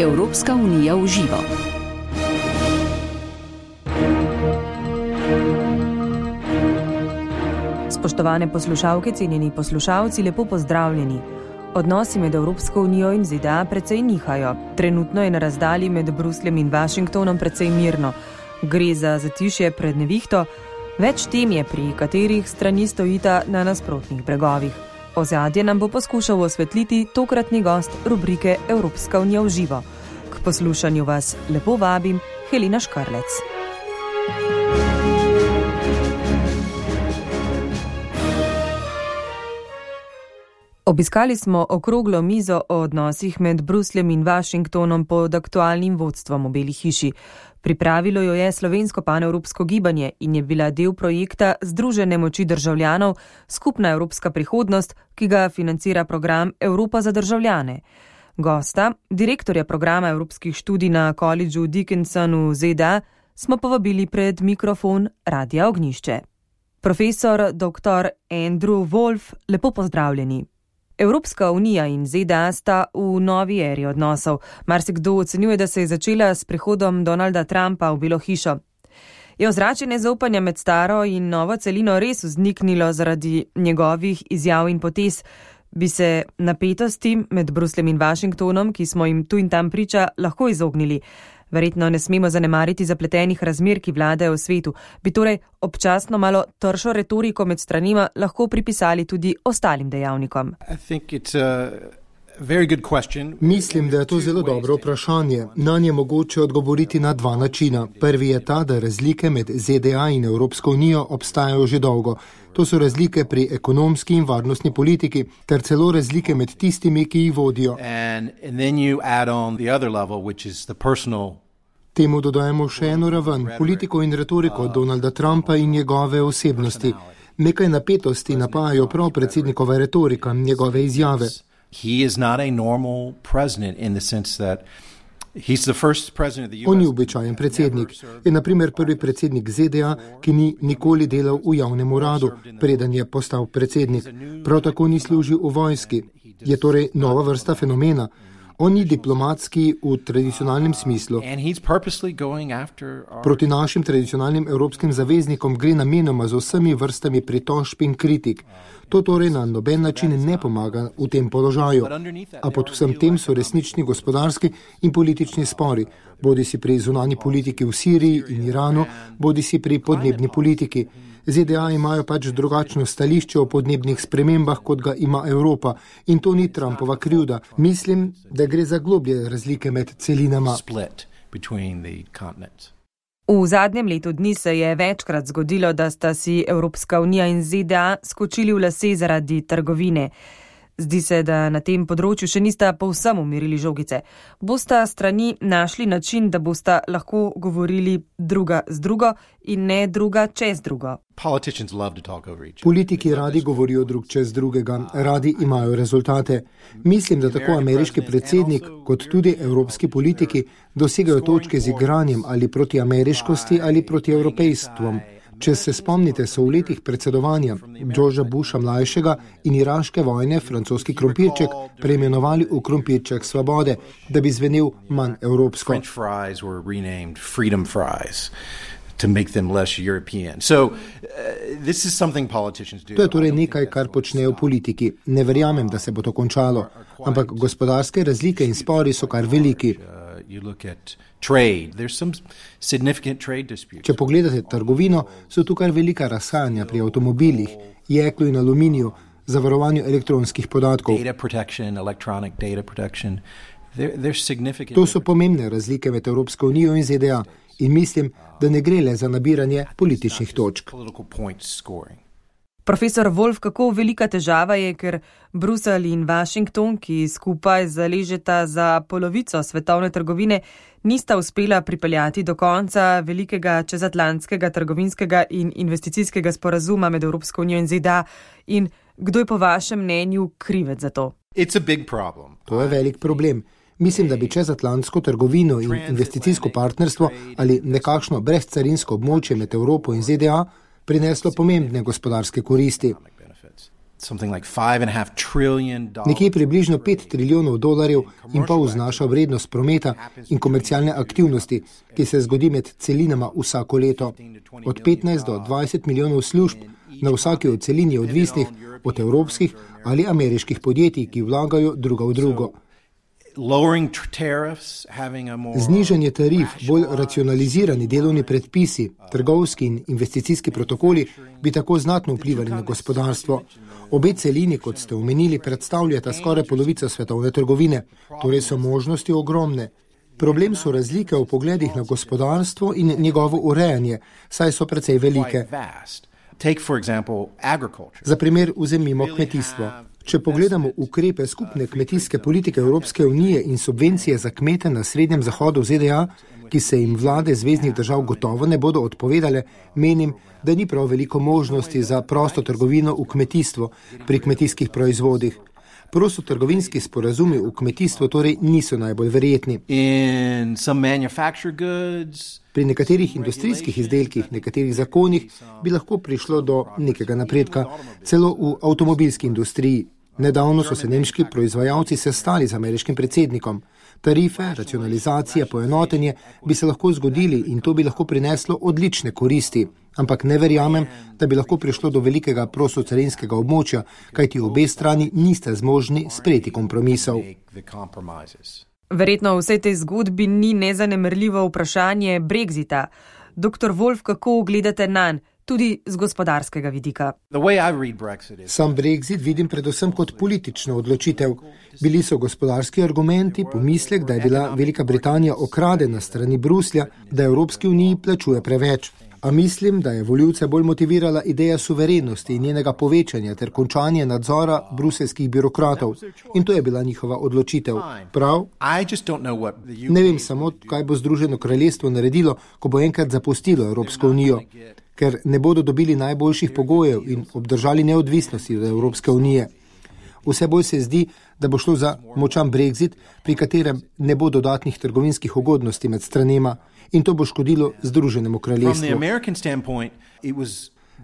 Evropska unija v živo. Spoštovane poslušalke, cenjeni poslušalci, lepo pozdravljeni. Odnosi med Evropsko unijo in ZDA precej nihajo. Trenutno je na razdalji med Brusljem in Washingtonom precej mirno. Gre za zatišje pred nevihto, več tem je, pri katerih strani stojita na nasprotnih bregovih. Ozadje nam bo poskušal osvetliti tokratni gost rubrike Evropska unija v živo. K poslušanju vas lepo vabim Helena Škarlec. Obiskali smo okroglo mizo o odnosih med Brusljem in Washingtonom pod aktualnim vodstvom v Beli hiši. Pripravilo jo je slovensko panevropsko gibanje in je bila del projekta Združene moči državljanov, skupna evropska prihodnost, ki ga financira program Evropa za državljane. Gosta, direktorja programa evropskih študij na koledžu Dickinson v ZDA, smo povabili pred mikrofon Radia Ognišče. Profesor dr. Andrew Wolf, lepo pozdravljeni. Evropska unija in ZDA sta v novi eri odnosov. Marsikdo ocenjuje, da se je začela s prihodom Donalda Trumpa v Bilo hišo. Je ozračje nezaupanja med staro in novo celino res vzniknilo zaradi njegovih izjav in potez? Bi se napetosti med Bruslem in Washingtonom, ki smo jim tu in tam priča, lahko izognili? Verjetno ne smemo zanemariti zapletenih razmer, ki vladajo v svetu. Bi torej občasno malo tršo retoriko med stranima lahko pripisali tudi ostalim dejavnikom? Mislim, da je to zelo dobro vprašanje. Na nje mogoče odgovoriti na dva načina. Prvi je ta, da razlike med ZDA in Evropsko unijo obstajajo že dolgo. To so razlike pri ekonomski in varnostni politiki, ter celo razlike med tistimi, ki jih vodijo. And, and Temu dodajemo še eno raven, politiko in retoriko Donalda Trumpa in njegove osebnosti. Nekaj napetosti napajajo prav predsednikova retorika, njegove izjave. On je običajen predsednik. Je naprimer prvi predsednik ZDA, ki ni nikoli delal v javnem uradu, preden je postal predsednik. Prav tako ni služil v vojski. Je torej nova vrsta fenomena. On ni diplomatski v tradicionalnem smislu. Proti našim tradicionalnim evropskim zaveznikom gre namenoma z vsemi vrstami pritožb in kritik. To torej na noben način ne pomaga v tem položaju. A pod vsem tem so resnični gospodarski in politični spori, bodi si pri zunani politiki v Siriji in Iranu, bodi si pri podnebni politiki. ZDA imajo pač drugačno stališče o podnebnih spremembah, kot ga ima Evropa in to ni Trumpova krivda. Mislim, da gre za globlje razlike med celinama. V zadnjem letu dni se je večkrat zgodilo, da sta si Evropska unija in ZDA skočili v lase zaradi trgovine. Zdi se, da na tem področju še nista povsem umirili žogice. Bosta strani našli način, da bosta lahko govorili druga z drugo in ne druga čez drugo. Politiki radi govorijo drug čez drugega, radi imajo rezultate. Mislim, da tako ameriški predsednik kot tudi evropski politiki dosegajo točke z igranjem ali proti ameriškosti ali proti evropejstvom. Če se spomnite, so v letih predsedovanja Georgea Busha mlajšega in iraške vojne francoski krompirček preimenovali v krompirček svobode, da bi zvenel manj evropsko. So, uh, to je torej nekaj, kar počnejo politiki. Ne verjamem, da se bo to končalo, ampak gospodarske razlike in spori so kar veliki. Če pogledate trgovino, so tukaj velika razhajanja pri avtomobilih, jeklu in aluminiju, zavarovanju elektronskih podatkov. To so pomembne razlike med Evropsko unijo in ZDA in mislim, da ne gre le za nabiranje političnih točk. Profesor Wolf, kako velika težava je, ker Bruselj in Washington, ki skupaj zaležeta za polovico svetovne trgovine, nista uspela pripeljati do konca velikega čezatlantskega trgovinskega in investicijskega sporazuma med Evropsko unijo in ZDA. In kdo je po vašem mnenju krivec za to? To je velik problem. Mislim, da bi čezatlantsko trgovino in investicijsko partnerstvo ali nekakšno brezcarinsko območje med Evropo in ZDA prineslo pomembne gospodarske koristi. Nekje približno 5 trilijonov dolarjev in pol znaša vrednost prometa in komercialne aktivnosti, ki se zgodi med celinama vsako leto. Od 15 do 20 milijonov služb na vsaki od celin je odvisnih od evropskih ali ameriških podjetij, ki vlagajo druga v drugo. Znižanje tarif, bolj racionalizirani delovni predpisi, trgovski in investicijski protokoli bi tako znatno vplivali na gospodarstvo. Obe celini, kot ste omenili, predstavljata skoraj polovico svetovne trgovine, torej so možnosti ogromne. Problem so razlike v pogledih na gospodarstvo in njegovo urejanje, saj so precej velike. Za primer vzemimo kmetijstvo. Če pogledamo ukrepe skupne kmetijske politike Evropske unije in subvencije za kmete na Srednjem zahodu ZDA, ki se jim vlade zvezdnih držav gotovo ne bodo odpovedale, menim, da ni prav veliko možnosti za prosto trgovino v kmetijstvu pri kmetijskih proizvodih. Prostotrgovinski sporazumi v kmetijstvu torej niso najbolj verjetni. Pri nekaterih industrijskih izdelkih, nekaterih zakonih bi lahko prišlo do nekega napredka, celo v avtomobilski industriji. Nedavno so se nemški proizvajalci sestali z ameriškim predsednikom. Tarife, racionalizacija, poenotenje bi se lahko zgodili in to bi lahko prineslo odlične koristi. Ampak ne verjamem, da bi lahko prišlo do velikega prosocarinskega območja, kajti obe strani niste zmožni sprejeti kompromisov. Verjetno v vsej tej zgodbi ni nezanemrljivo vprašanje Brexita. Dr. Wolf, kako gledate na njega? Tudi z gospodarskega vidika. Sam Brexit vidim predvsem kot politično odločitev. Bili so gospodarski argumenti, pomislek, da je bila Velika Britanija okradena strani Bruslja, da Evropski uniji plačuje preveč. A mislim, da je voljivce bolj motivirala ideja suverenosti in njenega povečanja ter končanje nadzora bruselskih birokratov. In to je bila njihova odločitev. Prav? Ne vem samo, kaj bo Združeno kraljestvo naredilo, ko bo enkrat zapustilo Evropsko unijo ker ne bodo dobili najboljših pogojev in obdržali neodvisnosti od Evropske unije. Vse bolj se zdi, da bo šlo za močan brexit, pri katerem ne bo dodatnih trgovinskih ugodnosti med stranema in to bo škodilo Združenemu kraljestvu.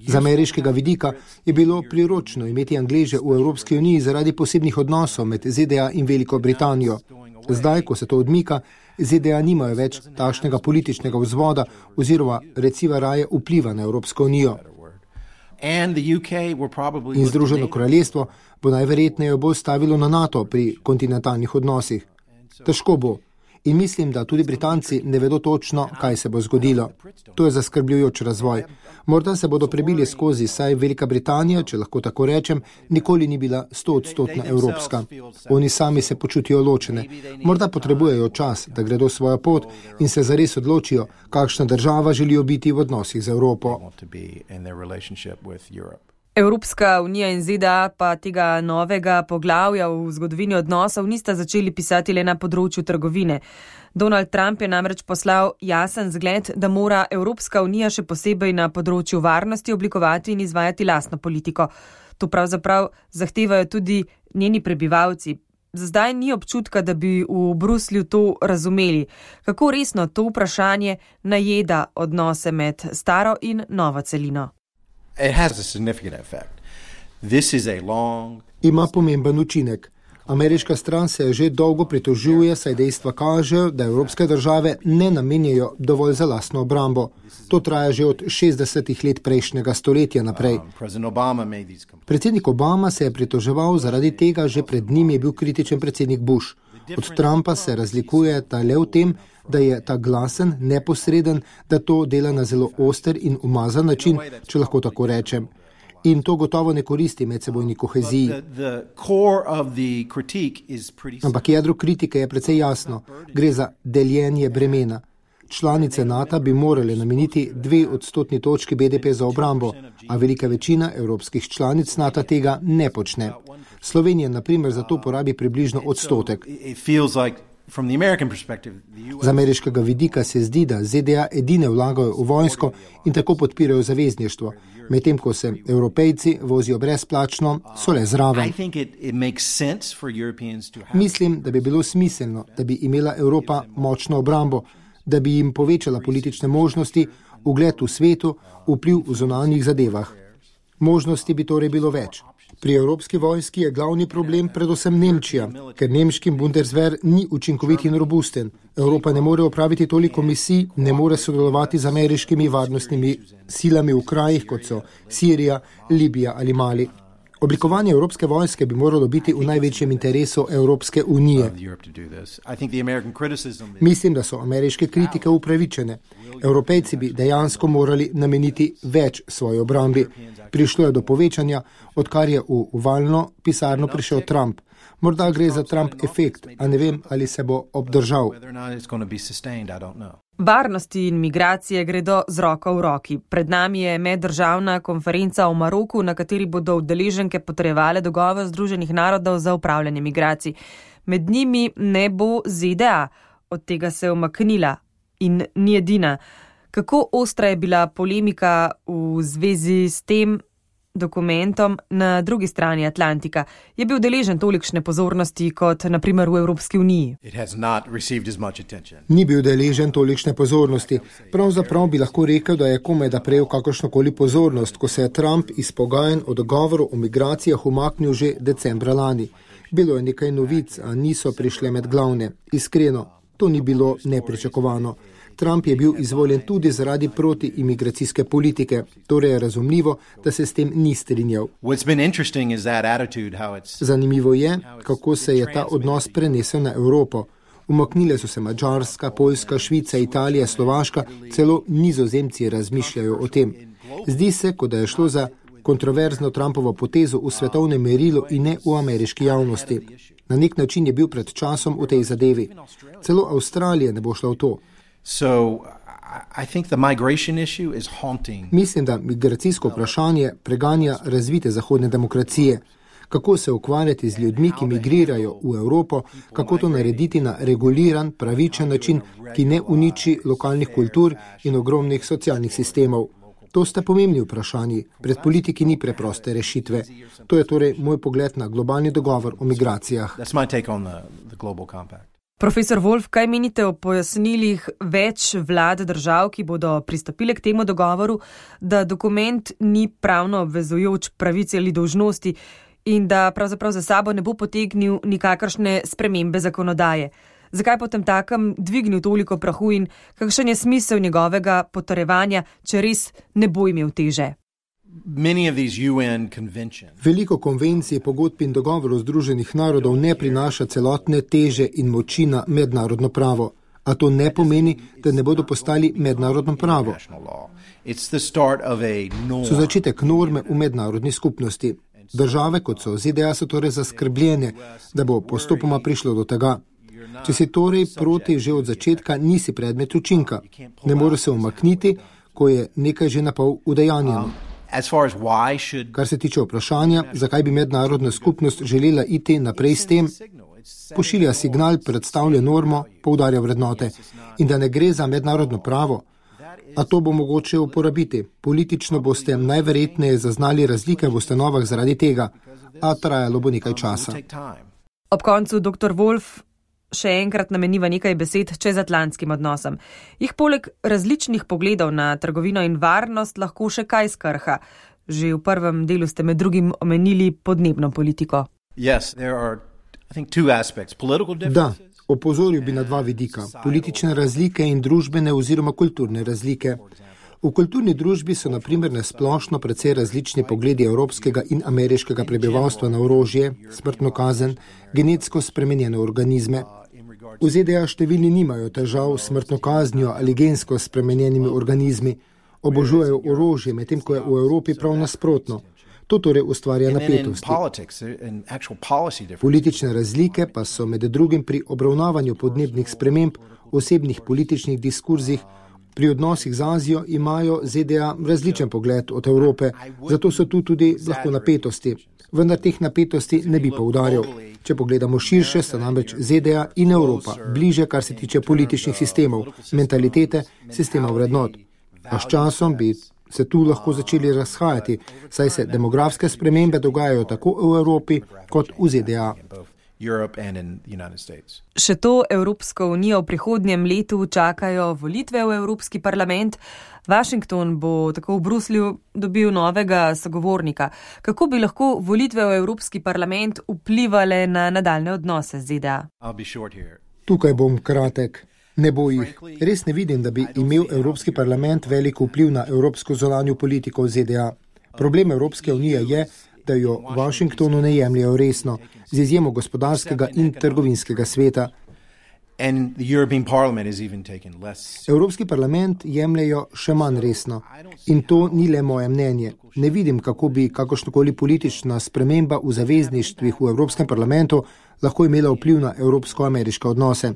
Z ameriškega vidika je bilo priročno imeti Angleže v Evropski uniji zaradi posebnih odnosov med ZDA in Veliko Britanijo. Zdaj, ko se to odmika, ZDA nimajo več takšnega političnega vzvoda oziroma reciva raje vpliva na Evropsko unijo. In Združeno kraljestvo bo najverjetneje bolj stavilo na NATO pri kontinentalnih odnosih. Težko bo. In mislim, da tudi Britanci ne vedo točno, kaj se bo zgodilo. To je zaskrbljujoč razvoj. Morda se bodo prebili skozi, saj Velika Britanija, če lahko tako rečem, nikoli ni bila stoodstotna evropska. Oni sami se počutijo ločene. Morda potrebujejo čas, da gredo svojo pot in se zares odločijo, kakšna država želijo biti v odnosih z Evropo. Evropska unija in ZDA pa tega novega poglavja v zgodovini odnosov nista začeli pisati le na področju trgovine. Donald Trump je namreč poslal jasen zgled, da mora Evropska unija še posebej na področju varnosti oblikovati in izvajati lastno politiko. To pravzaprav zahtevajo tudi njeni prebivalci. Zdaj ni občutka, da bi v Bruslju to razumeli. Kako resno to vprašanje najeda odnose med staro in novo celino? Ima pomemben učinek. Ameriška stran se že dolgo pritožuje, saj dejstva kažejo, da evropske države ne namenjajo dovolj za lastno obrambo. To traja že od 60 let prejšnjega stoletja naprej. Predsednik Obama se je pritoževal zaradi tega, že pred njim je bil kritičen predsednik Bush. Od Trumpa se razlikuje ta le v tem, da je ta glasen, neposreden, da to dela na zelo oster in umazan način, če lahko tako rečem. In to gotovo ne koristi medsebojni koheziji. Ampak jedro kritike je precej jasno. Gre za deljenje bremena. Članice NATO bi morale nameniti dve odstotni točki BDP za obrambo, a velika večina evropskih članic NATO tega ne počne. Slovenija, na primer, za to porabi približno odstotek. Z ameriškega vidika se zdi, da ZDA edine vlagajo v vojsko in tako podpirajo zavezništvo, medtem ko se evropejci vozijo brezplačno, so le zraven. Mislim, da bi bilo smiselno, da bi imela Evropa močno obrambo, da bi jim povečala politične možnosti, ugled v svetu, vpliv v zonalnih zadevah. Možnosti bi torej bilo več. Pri evropski vojski je glavni problem predvsem Nemčija, ker nemški Bundeswehr ni učinkovit in robusten. Evropa ne more opraviti toliko misij, ne more sodelovati z ameriškimi varnostnimi silami v krajih, kot so Sirija, Libija ali Mali. Oblikovanje evropske vojske bi moralo biti v največjem interesu Evropske unije. Mislim, da so ameriške kritike upravičene. Evropejci bi dejansko morali nameniti več svoji obrambi. Prišlo je do povečanja, odkar je v uvalno pisarno prišel Trump. Morda gre za Trump efekt, a ne vem, ali se bo obdržal. Varnosti in migracije gredo z roko v roki. Pred nami je meddržavna konferenca v Maroku, na kateri bodo udeleženke potrejevale dogovor Združenih narodov za upravljanje migracij. Med njimi ne bo ZDA, od tega se je omaknila in ni edina. Kako ostra je bila polemika v zvezi s tem, dokumentom na drugi strani Atlantika je bil deležen tolikšne pozornosti kot naprimer v Evropski uniji. Ni bil deležen tolikšne pozornosti. Pravzaprav bi lahko rekel, da je komaj da prejel kakršnokoli pozornost, ko se je Trump iz pogajanj o dogovoru o migracijah umaknil že decembra lani. Bilo je nekaj novic, a niso prišle med glavne. Iskreno, to ni bilo nepričakovano. Trump je bil izvoljen tudi zaradi protiimigracijske politike, torej je razumljivo, da se s tem ni strinjal. Zanimivo je, kako se je ta odnos prenesel na Evropo. Umaknile so se Mačarska, Poljska, Švica, Italija, Slovaška, celo nizozemci razmišljajo o tem. Zdi se, kot da je šlo za kontroverzno Trumpovo potezo v svetovnem merilu in ne v ameriški javnosti. Na nek način je bil pred časom v tej zadevi. Celo Avstralija ne bo šla v to. So, Mislim, da migracijsko vprašanje preganja razvite zahodne demokracije. Kako se ukvarjati z ljudmi, ki migrirajo v Evropo, kako to narediti na reguliran, pravičen način, ki ne uniči lokalnih kultur in ogromnih socialnih sistemov. To sta pomembni vprašanji. Pred politiki ni preproste rešitve. To je torej moj pogled na globalni dogovor o migracijah. Profesor Wolf, kaj menite o pojasnilih več vlad držav, ki bodo pristopile k temu dogovoru, da dokument ni pravno obvezujoč pravici ali dožnosti in da pravzaprav za sabo ne bo potegnil nikakršne spremembe zakonodaje? Zakaj potem takem dvignil toliko prahu in kakšen je smisel njegovega potrevanja, če res ne bo imel teže? Veliko konvencij, pogodb in dogovorov Združenih narodov ne prinaša celotne teže in moči na mednarodno pravo. A to ne pomeni, da ne bodo postali mednarodno pravo. So začetek norme v mednarodni skupnosti. Države, kot so ZDA, so torej zaskrbljene, da bo postopoma prišlo do tega. Če si torej proti že od začetka, nisi predmet učinka. Ne moreš se umakniti, ko je nekaj že napol udejanjeno. Kar se tiče vprašanja, zakaj bi mednarodna skupnost želela iti naprej s tem, pošilja signal, predstavlja normo, poudarja vrednote in da ne gre za mednarodno pravo. A to bo mogoče uporabiti. Politično boste najverjetneje zaznali razlike v ustanovah zaradi tega, a trajalo bo nekaj časa. Ob koncu dr. Wolf še enkrat nameniva nekaj besed čezatlantskim odnosom. Jih poleg različnih pogledov na trgovino in varnost lahko še kaj skrha. Že v prvem delu ste med drugim omenili podnebno politiko. Yes, da, opozoril bi na dva vidika: politične razlike in družbene oziroma kulturne razlike. V kulturni družbi so naprimer nasplošno precej različni pogledi evropskega in ameriškega prebivalstva na orožje, smrtno kazen, genetsko spremenjene organizme. V ZDA številni nimajo težav s smrtno kaznijo ali gensko spremenjenimi organizmi, obožujejo orožje, medtem ko je v Evropi prav nasprotno. To torej ustvarja napetosti. Politične razlike pa so med drugim pri obravnavanju podnebnih sprememb, osebnih političnih diskurzih, pri odnosih z Azijo imajo ZDA različen pogled od Evrope, zato so tu tudi lahko napetosti. Vendar teh napetosti ne bi poudarjal. Če pogledamo širše, sta namreč ZDA in Evropa bliže, kar se tiče političnih sistemov, mentalitete, sistema vrednot. A s časom bi se tu lahko začeli razhajati, saj se demografske spremembe dogajajo tako v Evropi kot v ZDA. Še to Evropsko unijo v prihodnjem letu čakajo volitve v Evropski parlament. Washington bo tako v Bruslju dobil novega sogovornika. Kako bi lahko volitve v Evropski parlament vplivali na nadaljne odnose z ZDA? Tukaj bom kratek. Ne bo jih. Res ne vidim, da bi imel Evropski parlament veliko vpliv na evropsko zonanjo politiko ZDA. Problem Evropske unije je, da jo v Washingtonu ne jemljajo resno, z izjemo gospodarskega in trgovinskega sveta. Evropski parlament jemljajo še manj resno. In to ni le moje mnenje. Ne vidim, kako bi kakršnokoli politična sprememba v zavezništvih v Evropskem parlamentu lahko imela vpliv na evropsko-ameriške odnose.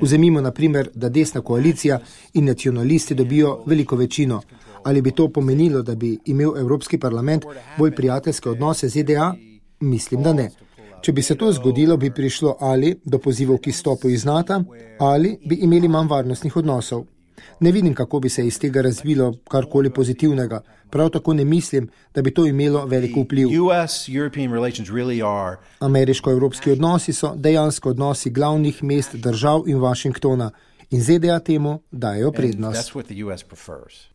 Vzemimo na primer, da desna koalicija in nacionalisti dobijo veliko večino. Ali bi to pomenilo, da bi imel Evropski parlament bolj prijateljske odnose z ZDA? Mislim, da ne. Če bi se to zgodilo, bi prišlo ali do pozivov k izstopu iz NATO, ali bi imeli manj varnostnih odnosov. Ne vidim, kako bi se iz tega razvilo karkoli pozitivnega. Prav tako ne mislim, da bi to imelo veliko vpliv. Ameriško-evropski odnosi so dejansko odnosi glavnih mest držav in Washingtona. In ZDA temu dajo prednost.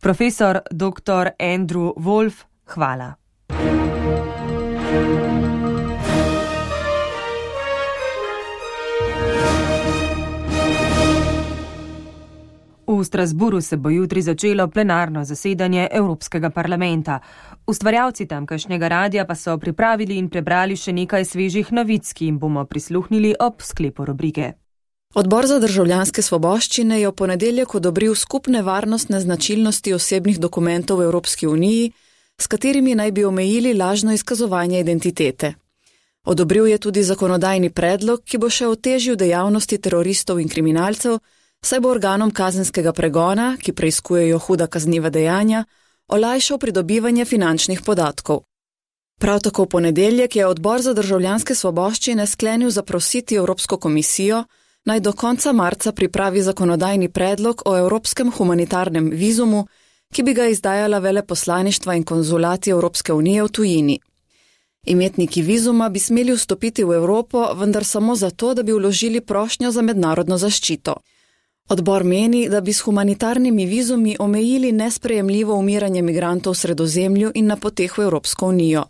Profesor dr. Andrew Wolf, hvala. V Strasburu se bo jutri začelo plenarno zasedanje Evropskega parlamenta. Ustvarjalci tamkajšnjega radija pa so pripravili in prebrali še nekaj svežih novic, ki jim bomo prisluhnili ob sklepu rubrike. Odbor za državljanske svoboščine je v ponedeljek odobril skupne varnostne značilnosti osebnih dokumentov v Evropski uniji, s katerimi naj bi omejili lažno izkazovanje identitete. Odobril je tudi zakonodajni predlog, ki bo še otežil dejavnosti teroristov in kriminalcev, saj bo organom kazenskega pregona, ki preizkujejo huda kazniva dejanja, olajšal pridobivanje finančnih podatkov. Prav tako v ponedeljek je odbor za državljanske svoboščine sklenil zaprositi Evropsko komisijo, naj do konca marca pripravi zakonodajni predlog o evropskem humanitarnem vizumu, ki bi ga izdajala veleposlaništva in konzulati Evropske unije v tujini. Imetniki vizuma bi smeli vstopiti v Evropo, vendar samo zato, da bi vložili prošnjo za mednarodno zaščito. Odbor meni, da bi s humanitarnimi vizumi omejili nesprejemljivo umiranje migrantov v sredozemlju in na poteh v Evropsko unijo.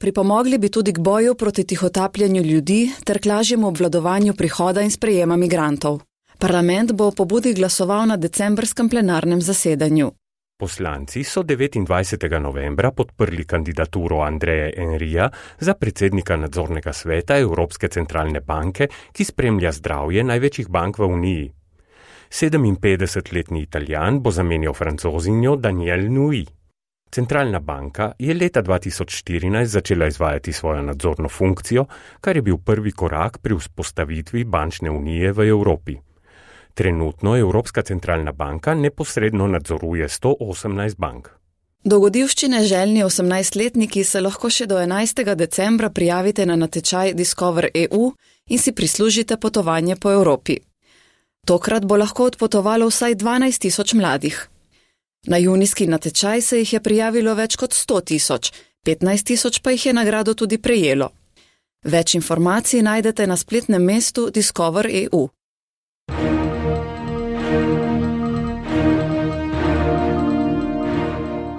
Pripomogli bi tudi k boju proti tihotapljanju ljudi ter k lažjemu obvladovanju prihoda in sprejema migrantov. Parlament bo o pobudi glasoval na decembrskem plenarnem zasedanju. Poslanci so 29. novembra podprli kandidaturo Andreja Enrija za predsednika nadzornega sveta Evropske centralne banke, ki spremlja zdravje največjih bank v Uniji. 57-letni italijan bo zamenjal francozinjo Daniel Nui. Centralna banka je leta 2014 začela izvajati svojo nadzorno funkcijo, kar je bil prvi korak pri vzpostavitvi bančne unije v Evropi. Trenutno Evropska centralna banka neposredno nadzoruje 118 bank. Dogodivščine željni 18-letniki se lahko še do 11. decembra prijavite na natečaj Discover EU in si prislužite potovanje po Evropi. Tokrat bo lahko odpotovalo vsaj 12 tisoč mladih. Na junijski natečaj se jih je prijavilo več kot 100 tisoč, 15 tisoč pa jih je nagrado tudi prejelo. Več informacij najdete na spletnem mestu Discover EU.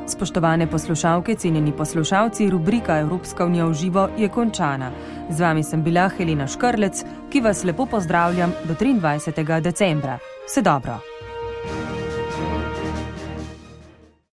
Spoštovane poslušalke, cenjeni poslušalci, rubrika Evropska unija v živo je končana. Z vami sem bila Helena Škrlec, ki vas lepo pozdravljam do 23. decembra. Vse dobro!